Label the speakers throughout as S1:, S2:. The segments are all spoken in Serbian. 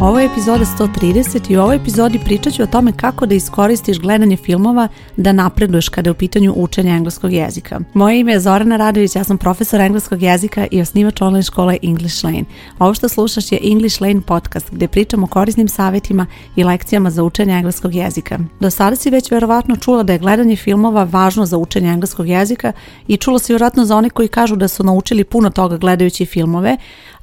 S1: Ovo je epizoda 130 i u ovoj epizodi pričat ću o tome kako da iskoristiš gledanje filmova da napreduješ kada je u pitanju učenja engleskog jezika. Moje ime je Zorana Radović, ja sam profesor engleskog jezika i osnivač online škole English Lane. Ovo što slušaš je English Lane podcast gdje pričam o korisnim savjetima i lekcijama za učenje engleskog jezika. Do sada si već vjerovatno čula da je gledanje filmova važno za učenje engleskog jezika i čula si vjerojatno za one koji kažu da su naučili puno toga gledajući filmove,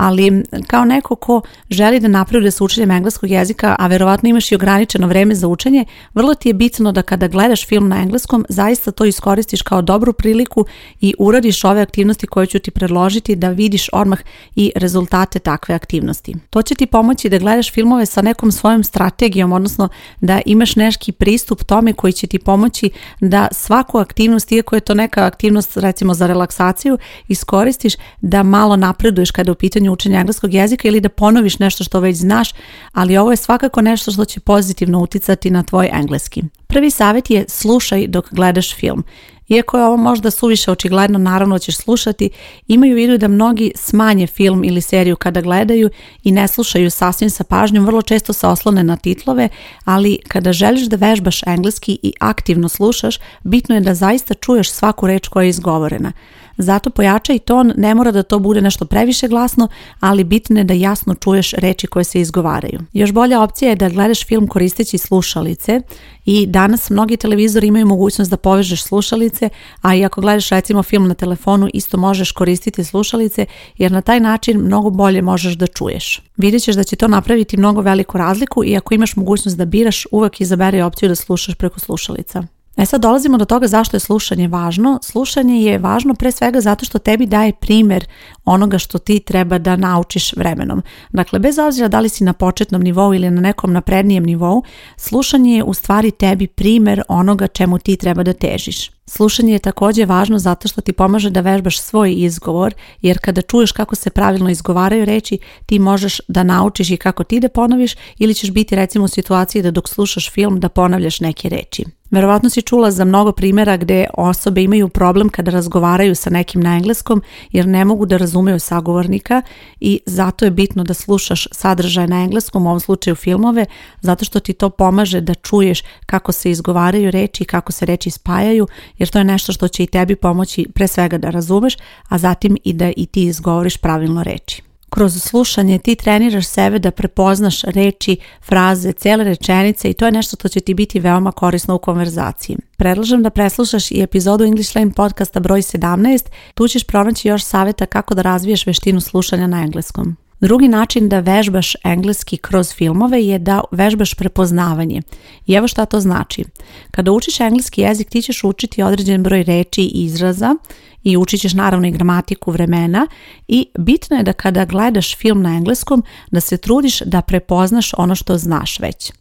S1: ali kao neko ko želi da napreduje sa učenjem engleskog jezika, a verovatno imaš i ograničeno vreme za učenje, vrlo ti je bitno da kada gledaš film na engleskom, zaista to iskoristiš kao dobru priliku i uradiš ove aktivnosti koje ću ti predložiti da vidiš odmah i rezultate takve aktivnosti. To će ti pomoći da gledaš filmove sa nekom svojom strategijom, odnosno da imaš neški pristup tome koji će ti pomoći da svaku aktivnost, iako je to neka aktivnost recimo za relaksaciju, iskoristiš da malo napreduješ kada je u pitanju učenje učenja engleskog jezika ili da ponoviš nešto što već znaš, ali ovo je svakako nešto što će pozitivno uticati na tvoj engleski. Prvi savjet je slušaj dok gledaš film. Iako je ovo možda suviše očigledno, naravno ćeš slušati, imaju u vidu da mnogi smanje film ili seriju kada gledaju i ne slušaju sasvim sa pažnjom, vrlo često se oslone na titlove, ali kada želiš da vežbaš engleski i aktivno slušaš, bitno je da zaista čuješ svaku reč koja je izgovorena. Zato pojačaj ton, ne mora da to bude nešto previše glasno, ali bitno je da jasno čuješ reči koje se izgovaraju. Još bolja opcija je da gledaš film koristeći slušalice i danas mnogi televizori imaju mogućnost da povežeš slušalice, a i ako gledaš recimo film na telefonu isto možeš koristiti slušalice jer na taj način mnogo bolje možeš da čuješ. Vidjet ćeš da će to napraviti mnogo veliku razliku i ako imaš mogućnost da biraš uvek izaberi opciju da slušaš preko slušalica. E sad dolazimo do toga zašto je slušanje važno. Slušanje je važno pre svega zato što tebi daje primer onoga što ti treba da naučiš vremenom. Dakle, bez obzira da li si na početnom nivou ili na nekom naprednijem nivou, slušanje je u stvari tebi primer onoga čemu ti treba da težiš. Slušanje je također važno zato što ti pomaže da vežbaš svoj izgovor, jer kada čuješ kako se pravilno izgovaraju reći, ti možeš da naučiš i kako ti da ponoviš ili ćeš biti recimo u situaciji da dok slušaš film da ponavljaš neke reći. Verovatno si čula za mnogo primjera gdje osobe imaju problem kada razgovaraju sa nekim na engleskom jer ne mogu da razgovaraju razumeju sagovornika i zato je bitno da slušaš sadržaj na engleskom, u ovom slučaju filmove, zato što ti to pomaže da čuješ kako se izgovaraju reči i kako se reči spajaju, jer to je nešto što će i tebi pomoći pre svega da razumeš, a zatim i da i ti izgovoriš pravilno reči kroz slušanje ti treniraš sebe da prepoznaš reči, fraze, cijele rečenice i to je nešto što će ti biti veoma korisno u konverzaciji. Predlažem da preslušaš i epizodu English Lane podcasta broj 17, tu ćeš pronaći još savjeta kako da razviješ veštinu slušanja na engleskom. Drugi način da vežbaš engleski kroz filmove je da vežbaš prepoznavanje. I evo šta to znači. Kada učiš engleski jezik ti ćeš učiti određen broj reči i izraza i učit ćeš naravno i gramatiku vremena i bitno je da kada gledaš film na engleskom da se trudiš da prepoznaš ono što znaš već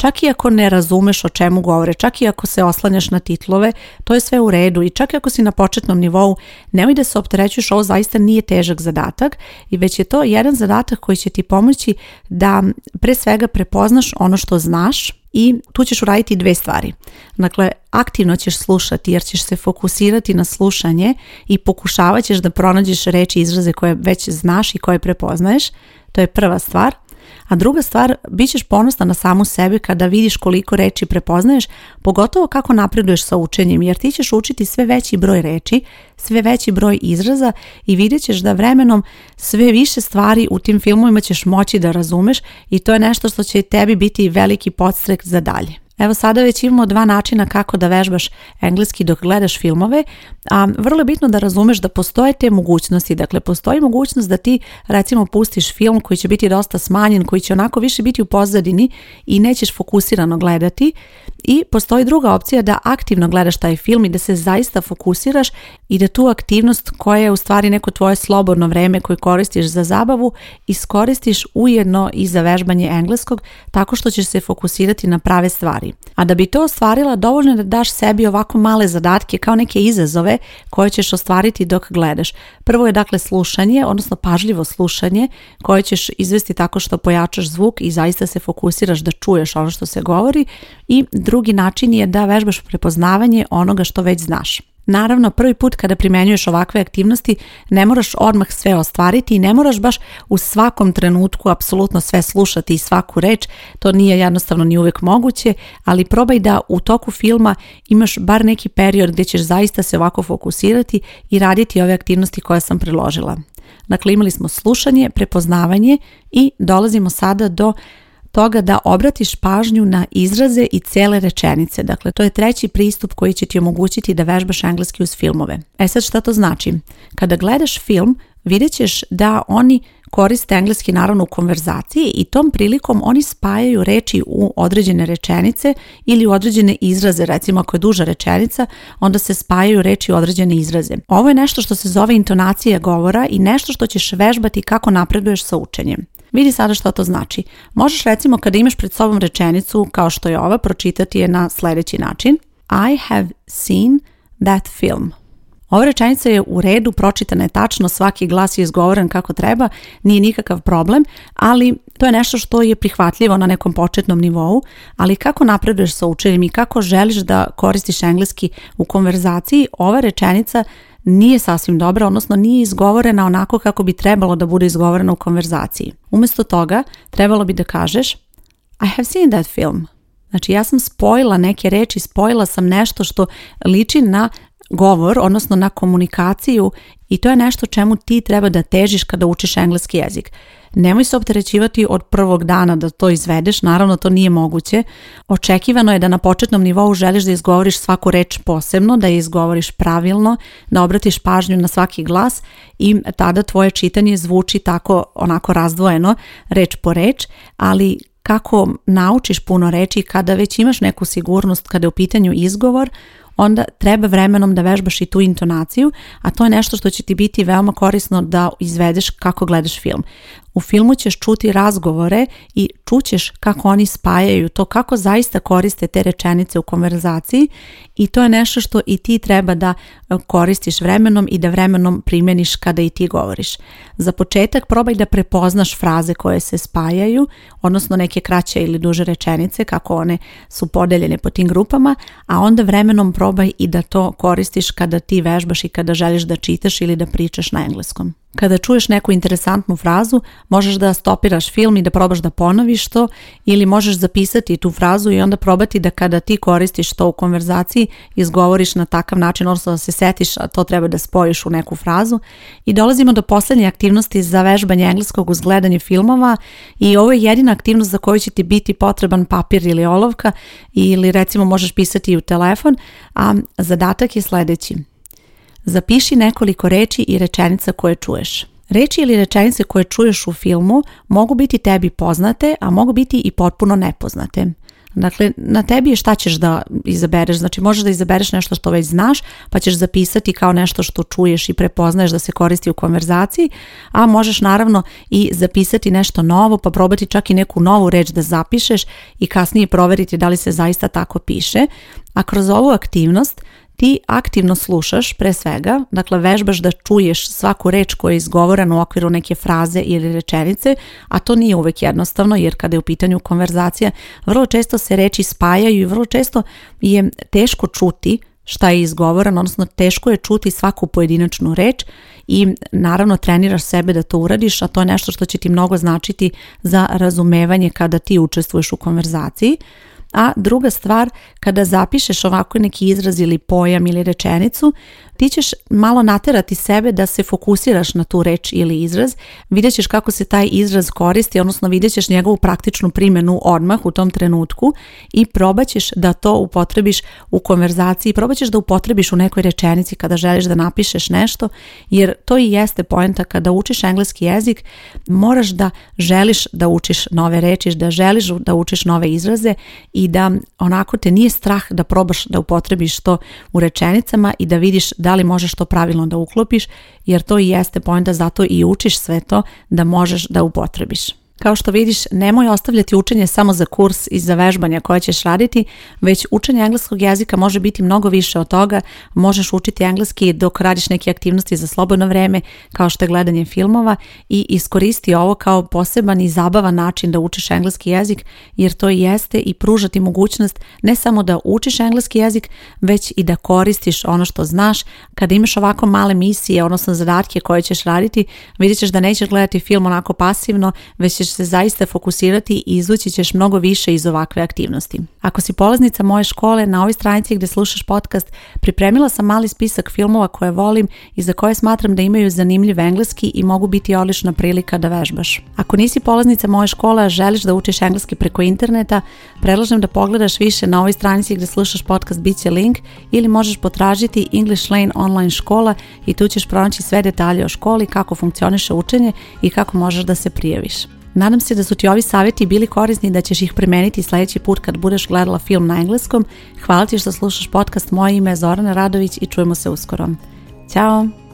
S1: čak i ako ne razumeš o čemu govore, čak i ako se oslanjaš na titlove, to je sve u redu i čak i ako si na početnom nivou, nemoj da se opterećuješ, ovo zaista nije težak zadatak i već je to jedan zadatak koji će ti pomoći da pre svega prepoznaš ono što znaš, i tu ćeš uraditi dve stvari. Dakle, aktivno ćeš slušati jer ćeš se fokusirati na slušanje i pokušavaćeš ćeš da pronađeš reči i izraze koje već znaš i koje prepoznaješ. To je prva stvar. A druga stvar, bit ćeš ponosna na samu sebi kada vidiš koliko reči prepoznaješ, pogotovo kako napreduješ sa učenjem, jer ti ćeš učiti sve veći broj reči, sve veći broj izraza i vidjet ćeš da vremenom sve više stvari u tim filmovima ćeš moći da razumeš i to je nešto što će tebi biti veliki podstrek za dalje. Evo sada već imamo dva načina kako da vežbaš engleski dok gledaš filmove, a vrlo je bitno da razumeš da postoje te mogućnosti. Dakle, postoji mogućnost da ti recimo pustiš film koji će biti dosta smanjen, koji će onako više biti u pozadini i nećeš fokusirano gledati i postoji druga opcija da aktivno gledaš taj film i da se zaista fokusiraš i da tu aktivnost koja je u stvari neko tvoje slobodno vreme koje koristiš za zabavu iskoristiš ujedno i za vežbanje engleskog tako što ćeš se fokusirati na prave stvari. A da bi to ostvarila dovoljno je da daš sebi ovako male zadatke kao neke izazove koje ćeš ostvariti dok gledaš. Prvo je dakle slušanje, odnosno pažljivo slušanje koje ćeš izvesti tako što pojačaš zvuk i zaista se fokusiraš da čuješ ono što se govori i Drugi način je da vežbaš prepoznavanje onoga što već znaš. Naravno, prvi put kada primenjuješ ovakve aktivnosti ne moraš odmah sve ostvariti i ne moraš baš u svakom trenutku apsolutno sve slušati i svaku reč, to nije jednostavno ni uvijek moguće, ali probaj da u toku filma imaš bar neki period gdje ćeš zaista se ovako fokusirati i raditi ove aktivnosti koje sam priložila. Dakle, imali smo slušanje, prepoznavanje i dolazimo sada do toga da obratiš pažnju na izraze i cele rečenice. Dakle, to je treći pristup koji će ti omogućiti da vežbaš engleski uz filmove. E sad šta to znači? Kada gledaš film, vidjet ćeš da oni koriste engleski naravno u konverzaciji i tom prilikom oni spajaju reči u određene rečenice ili u određene izraze, recimo ako je duža rečenica, onda se spajaju reči u određene izraze. Ovo je nešto što se zove intonacija govora i nešto što ćeš vežbati kako napreduješ sa učenjem. Vidi sada što to znači. Možeš recimo kada imaš pred sobom rečenicu kao što je ova, pročitati je na sljedeći način. I have seen that film. Ova rečenica je u redu, pročitana je tačno, svaki glas je izgovoren kako treba, nije nikakav problem, ali to je nešto što je prihvatljivo na nekom početnom nivou, ali kako napreduješ sa učenjem i kako želiš da koristiš engleski u konverzaciji, ova rečenica nije sasvim dobra, odnosno nije izgovorena onako kako bi trebalo da bude izgovorena u konverzaciji. Umjesto toga, trebalo bi da kažeš I have seen that film. Znači ja sam spojila neke reči, spojila sam nešto što liči na govor, odnosno na komunikaciju i to je nešto čemu ti treba da težiš kada učiš engleski jezik. Nemoj se opterećivati od prvog dana da to izvedeš, naravno to nije moguće. Očekivano je da na početnom nivou želiš da izgovoriš svaku reč posebno, da je izgovoriš pravilno, da obratiš pažnju na svaki glas i tada tvoje čitanje zvuči tako onako razdvojeno, reč po reč, ali kako naučiš puno reći kada već imaš neku sigurnost kada je u pitanju izgovor, onda treba vremenom da vežbaš i tu intonaciju, a to je nešto što će ti biti veoma korisno da izvedeš kako gledaš film. U filmu ćeš čuti razgovore i čućeš kako oni spajaju to, kako zaista koriste te rečenice u konverzaciji i to je nešto što i ti treba da e, koristiš vremenom i da vremenom primjeniš kada i ti govoriš. Za početak probaj da prepoznaš fraze koje se spajaju, odnosno neke kraće ili duže rečenice kako one su podeljene po tim grupama, a onda vremenom probaj i da to koristiš kada ti vežbaš i kada želiš da čitaš ili da pričaš na engleskom. Kada čuješ neku interesantnu frazu, možeš da stopiraš film i da probaš da ponoviš to ili možeš zapisati tu frazu i onda probati da kada ti koristiš to u konverzaciji izgovoriš na takav način, odnosno da se setiš, a to treba da spojiš u neku frazu. I dolazimo do posljednje aktivnosti za vežbanje engleskog uz gledanje filmova i ovo je jedina aktivnost za koju će ti biti potreban papir ili olovka ili recimo možeš pisati i u telefon, a zadatak je sljedeći. Zapiši nekoliko reći i rečenica koje čuješ. Reći ili rečenice koje čuješ u filmu mogu biti tebi poznate, a mogu biti i potpuno nepoznate. Dakle, na tebi je šta ćeš da izabereš. Znači, možeš da izabereš nešto što već znaš, pa ćeš zapisati kao nešto što čuješ i prepoznaješ da se koristi u konverzaciji, a možeš naravno i zapisati nešto novo, pa probati čak i neku novu reč da zapišeš i kasnije proveriti da li se zaista tako piše. A kroz ovu aktivnost ti aktivno slušaš pre svega, dakle vežbaš da čuješ svaku reč koja je izgovorena u okviru neke fraze ili rečenice, a to nije uvek jednostavno jer kada je u pitanju konverzacija, vrlo često se reči spajaju i vrlo često je teško čuti šta je izgovoreno, odnosno teško je čuti svaku pojedinačnu reč i naravno treniraš sebe da to uradiš, a to je nešto što će ti mnogo značiti za razumevanje kada ti učestvuješ u konverzaciji. A druga stvar, kada zapišeš ovako neki izraz ili pojam ili rečenicu, ti ćeš malo naterati sebe da se fokusiraš na tu reč ili izraz. Vidjet ćeš kako se taj izraz koristi, odnosno vidjet ćeš njegovu praktičnu primjenu odmah u tom trenutku i probat da to upotrebiš u konverzaciji, probat ćeš da upotrebiš u nekoj rečenici kada želiš da napišeš nešto, jer to i jeste poenta kada učiš engleski jezik, moraš da želiš da učiš nove reči, da želiš da učiš nove izraze i i da onako te nije strah da probaš da upotrebiš to u rečenicama i da vidiš da li možeš to pravilno da uklopiš jer to i jeste pojenta zato i učiš sve to da možeš da upotrebiš. Kao što vidiš, nemoj ostavljati učenje samo za kurs i za vežbanja koje ćeš raditi, već učenje engleskog jezika može biti mnogo više od toga. Možeš učiti engleski dok radiš neke aktivnosti za slobodno vreme, kao što je gledanje filmova i iskoristi ovo kao poseban i zabavan način da učiš engleski jezik, jer to i jeste i pruža ti mogućnost ne samo da učiš engleski jezik, već i da koristiš ono što znaš. Kada imaš ovako male misije, odnosno zadatke koje ćeš raditi, vidjet ćeš da nećeš gledati film onako pasivno, već ćeš se zaista fokusirati i izvući ćeš mnogo više iz ovakve aktivnosti. Ako si polaznica moje škole, na ovoj stranici gdje slušaš podcast pripremila sam mali spisak filmova koje volim i za koje smatram da imaju zanimljiv engleski i mogu biti odlična prilika da vežbaš. Ako nisi polaznica moje škole, a želiš da učiš engleski preko interneta, predlažem da pogledaš više na ovoj stranici gdje slušaš podcast bit link ili možeš potražiti English Lane online škola i tu ćeš pronaći sve detalje o školi, kako funkcioniše učenje i kako možeš da se prijeviš. Nadam se da su ti ovi savjeti bili korisni i da ćeš ih primeniti sljedeći put kad budeš gledala film na engleskom. Hvala ti što slušaš podcast. Moje ime je Zorana Radović i čujemo se uskoro. Ćao!